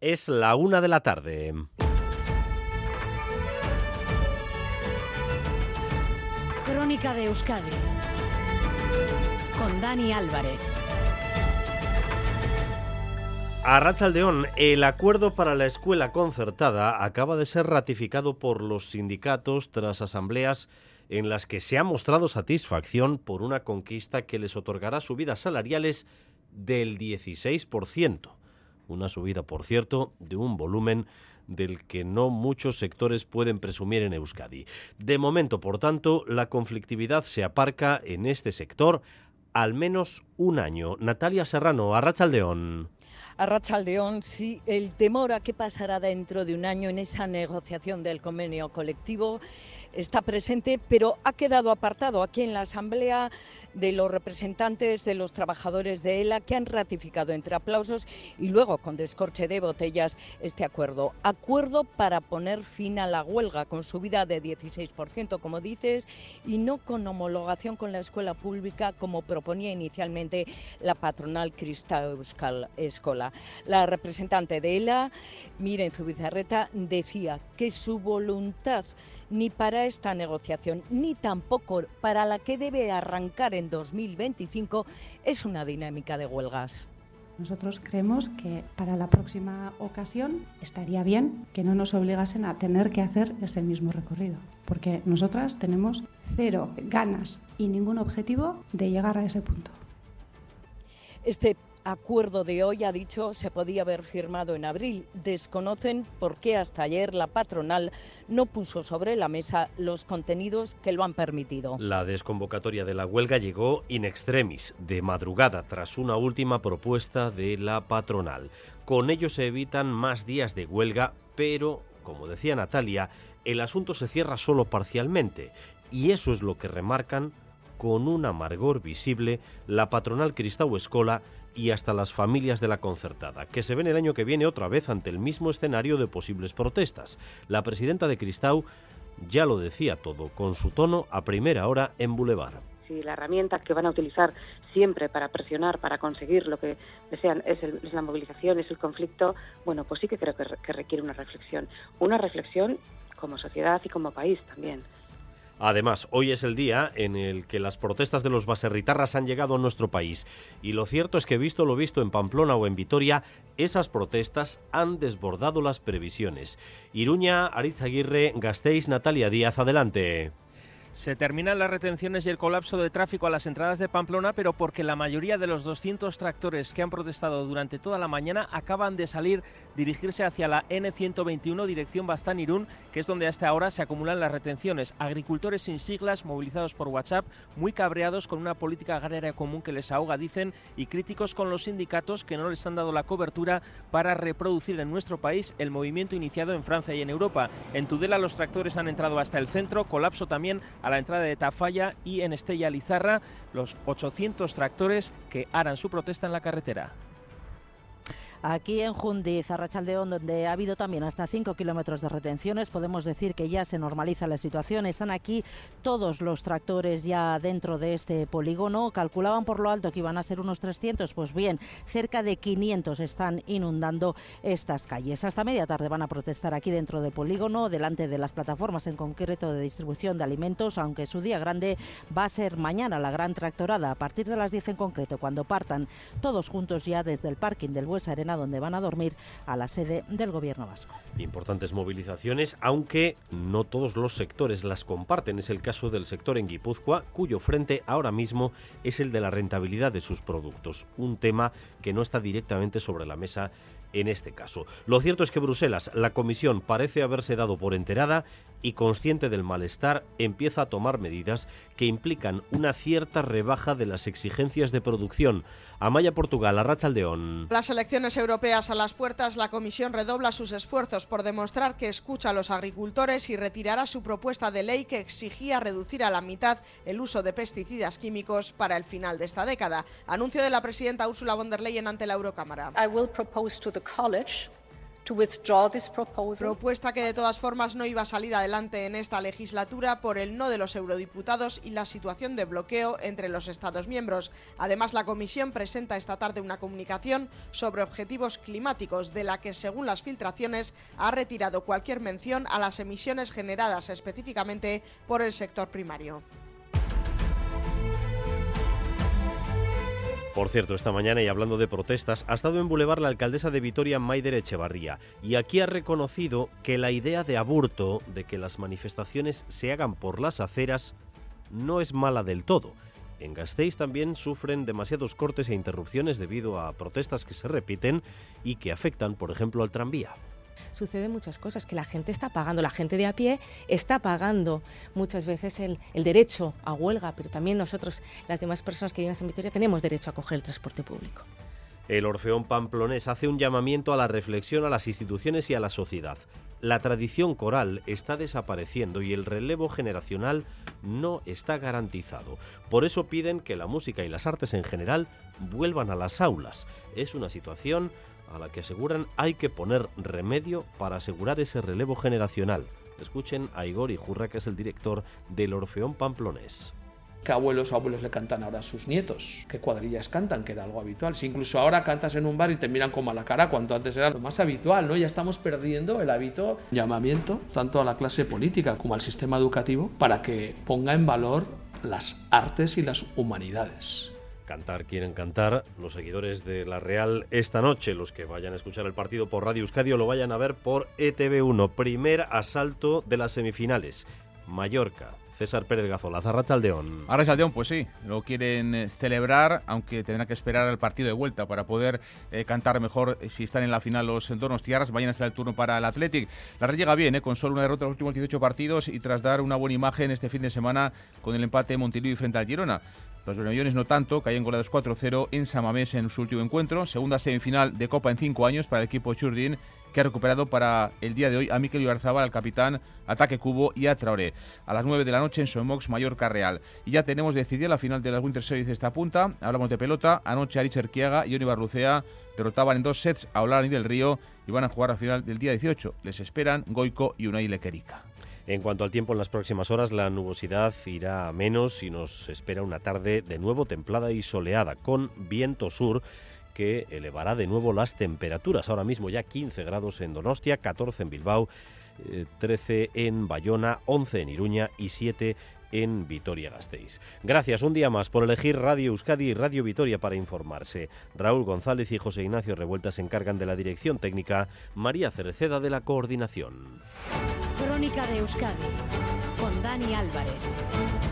Es la una de la tarde. Crónica de Euskadi con Dani Álvarez. A Rachaldeón, el acuerdo para la escuela concertada acaba de ser ratificado por los sindicatos tras asambleas en las que se ha mostrado satisfacción por una conquista que les otorgará subidas salariales del 16%. Una subida, por cierto, de un volumen del que no muchos sectores pueden presumir en Euskadi. De momento, por tanto, la conflictividad se aparca en este sector al menos un año. Natalia Serrano, Arrachaldeón. Arrachaldeón, sí, el temor a qué pasará dentro de un año en esa negociación del convenio colectivo está presente, pero ha quedado apartado aquí en la Asamblea de los representantes de los trabajadores de ELA que han ratificado entre aplausos y luego con descorche de botellas este acuerdo. Acuerdo para poner fin a la huelga con subida de 16%, como dices, y no con homologación con la escuela pública como proponía inicialmente la patronal Crista Euskal Escola. La representante de ELA, Miren Zubizarreta, decía que su voluntad ni para esta negociación, ni tampoco para la que debe arrancar en 2025, es una dinámica de huelgas. Nosotros creemos que para la próxima ocasión estaría bien que no nos obligasen a tener que hacer ese mismo recorrido, porque nosotras tenemos cero ganas y ningún objetivo de llegar a ese punto. Este acuerdo de hoy, ha dicho, se podía haber firmado en abril. Desconocen por qué hasta ayer la patronal no puso sobre la mesa los contenidos que lo han permitido. La desconvocatoria de la huelga llegó in extremis, de madrugada, tras una última propuesta de la patronal. Con ello se evitan más días de huelga, pero, como decía Natalia, el asunto se cierra solo parcialmente, y eso es lo que remarcan con un amargor visible la patronal Cristau Escola y hasta las familias de la concertada, que se ven el año que viene otra vez ante el mismo escenario de posibles protestas. La presidenta de Cristau ya lo decía todo, con su tono a primera hora en Boulevard. Si la herramienta que van a utilizar siempre para presionar, para conseguir lo que desean es, la movilización, es el conflicto, bueno, pues sí que creo que requiere una reflexión. Una reflexión como sociedad y como país también. Además, hoy es el día en el que las protestas de los baserritarras han llegado a nuestro país. Y lo cierto es que, visto lo visto en Pamplona o en Vitoria, esas protestas han desbordado las previsiones. Iruña, Aritz Aguirre, Gasteiz, Natalia Díaz, adelante. Se terminan las retenciones y el colapso de tráfico a las entradas de Pamplona, pero porque la mayoría de los 200 tractores que han protestado durante toda la mañana acaban de salir, dirigirse hacia la N121 dirección Bastán-Irún, que es donde hasta ahora se acumulan las retenciones. Agricultores sin siglas, movilizados por WhatsApp, muy cabreados con una política agraria común que les ahoga, dicen, y críticos con los sindicatos que no les han dado la cobertura para reproducir en nuestro país el movimiento iniciado en Francia y en Europa. En Tudela los tractores han entrado hasta el centro, colapso también a la entrada de Tafalla y en Estella Lizarra los 800 tractores que harán su protesta en la carretera. Aquí en Jundiz, Arrachaldeón, donde ha habido también hasta 5 kilómetros de retenciones, podemos decir que ya se normaliza la situación. Están aquí todos los tractores ya dentro de este polígono. Calculaban por lo alto que iban a ser unos 300, pues bien, cerca de 500 están inundando estas calles. Hasta media tarde van a protestar aquí dentro del polígono, delante de las plataformas en concreto de distribución de alimentos, aunque su día grande va a ser mañana la gran tractorada, a partir de las 10 en concreto, cuando partan todos juntos ya desde el parking del Buesa Arena donde van a dormir a la sede del Gobierno vasco. Importantes movilizaciones, aunque no todos los sectores las comparten. Es el caso del sector en Guipúzcoa, cuyo frente ahora mismo es el de la rentabilidad de sus productos, un tema que no está directamente sobre la mesa en este caso. Lo cierto es que Bruselas, la Comisión, parece haberse dado por enterada y consciente del malestar, empieza a tomar medidas que implican una cierta rebaja de las exigencias de producción. Amaya Portugal, Arrachaldeón. Las elecciones europeas a las puertas, la Comisión redobla sus esfuerzos por demostrar que escucha a los agricultores y retirará su propuesta de ley que exigía reducir a la mitad el uso de pesticidas químicos para el final de esta década. Anuncio de la presidenta Ursula von der Leyen ante la Eurocámara. Propuesta que de todas formas no iba a salir adelante en esta legislatura por el no de los eurodiputados y la situación de bloqueo entre los Estados miembros. Además, la Comisión presenta esta tarde una comunicación sobre objetivos climáticos de la que, según las filtraciones, ha retirado cualquier mención a las emisiones generadas específicamente por el sector primario. Por cierto, esta mañana y hablando de protestas, ha estado en Boulevard la alcaldesa de Vitoria, Maider Echevarría, y aquí ha reconocido que la idea de aburto, de que las manifestaciones se hagan por las aceras, no es mala del todo. En Gasteiz también sufren demasiados cortes e interrupciones debido a protestas que se repiten y que afectan, por ejemplo, al tranvía suceden muchas cosas, que la gente está pagando, la gente de a pie está pagando muchas veces el, derecho a huelga, pero también nosotros, las demás personas que viven en Vitoria, tenemos derecho a coger el transporte público. El Orfeón Pamplonés hace un llamamiento a la reflexión a las instituciones y a la sociedad. La tradición coral está desapareciendo y el relevo generacional no está garantizado. Por eso piden que la música y las artes en general vuelvan a las aulas. Es una situación a la que aseguran hay que poner remedio para asegurar ese relevo generacional. Escuchen a Igor Ijurra, que es el director del Orfeón Pamplonés qué abuelos o abuelos le cantan ahora a sus nietos, qué cuadrillas cantan, que era algo habitual. Si incluso ahora cantas en un bar y te miran como a la cara, cuanto antes era lo más habitual, ¿no? Ya estamos perdiendo el hábito, llamamiento, tanto a la clase política como al sistema educativo, para que ponga en valor las artes y las humanidades cantar quieren cantar los seguidores de la Real esta noche, los que vayan a escuchar el partido por Radio Euskadi o lo vayan a ver por ETV1. Primer asalto de las semifinales. Mallorca, César Pérez Gazola. Zarrachaldeón, pues sí, lo quieren eh, celebrar, aunque tendrán que esperar al partido de vuelta para poder eh, cantar mejor si están en la final los Donostiarras. Vayan a estar el turno para el Athletic. La red llega bien, eh, con solo una derrota en los últimos 18 partidos y tras dar una buena imagen este fin de semana con el empate de y frente al Girona. Los Bermellones no tanto, caían goleados 4-0 en Samamés en su último encuentro. Segunda semifinal de Copa en cinco años para el equipo Churdin, que ha recuperado para el día de hoy a Mikel Ibarzabal, al capitán, Ataque Cubo y a Traoré. A las 9 de la noche en Somox, Mallorca Real. Y ya tenemos decidida la final de la Winter Series de esta punta. Hablamos de pelota. Anoche Arich Erquiaga y Olivar Lucea derrotaban en dos sets a Olani del Río y van a jugar a final del día 18. Les esperan Goico y Unai Lequerica. En cuanto al tiempo, en las próximas horas la nubosidad irá a menos y nos espera una tarde de nuevo templada y soleada, con viento sur que elevará de nuevo las temperaturas. Ahora mismo ya 15 grados en Donostia, 14 en Bilbao, 13 eh, en Bayona, 11 en Iruña y 7 en Vitoria-Gasteiz. Gracias un día más por elegir Radio Euskadi y Radio Vitoria para informarse. Raúl González y José Ignacio Revuelta se encargan de la dirección técnica, María Cereceda de la coordinación. Crónica de Euskadi con Dani Álvarez.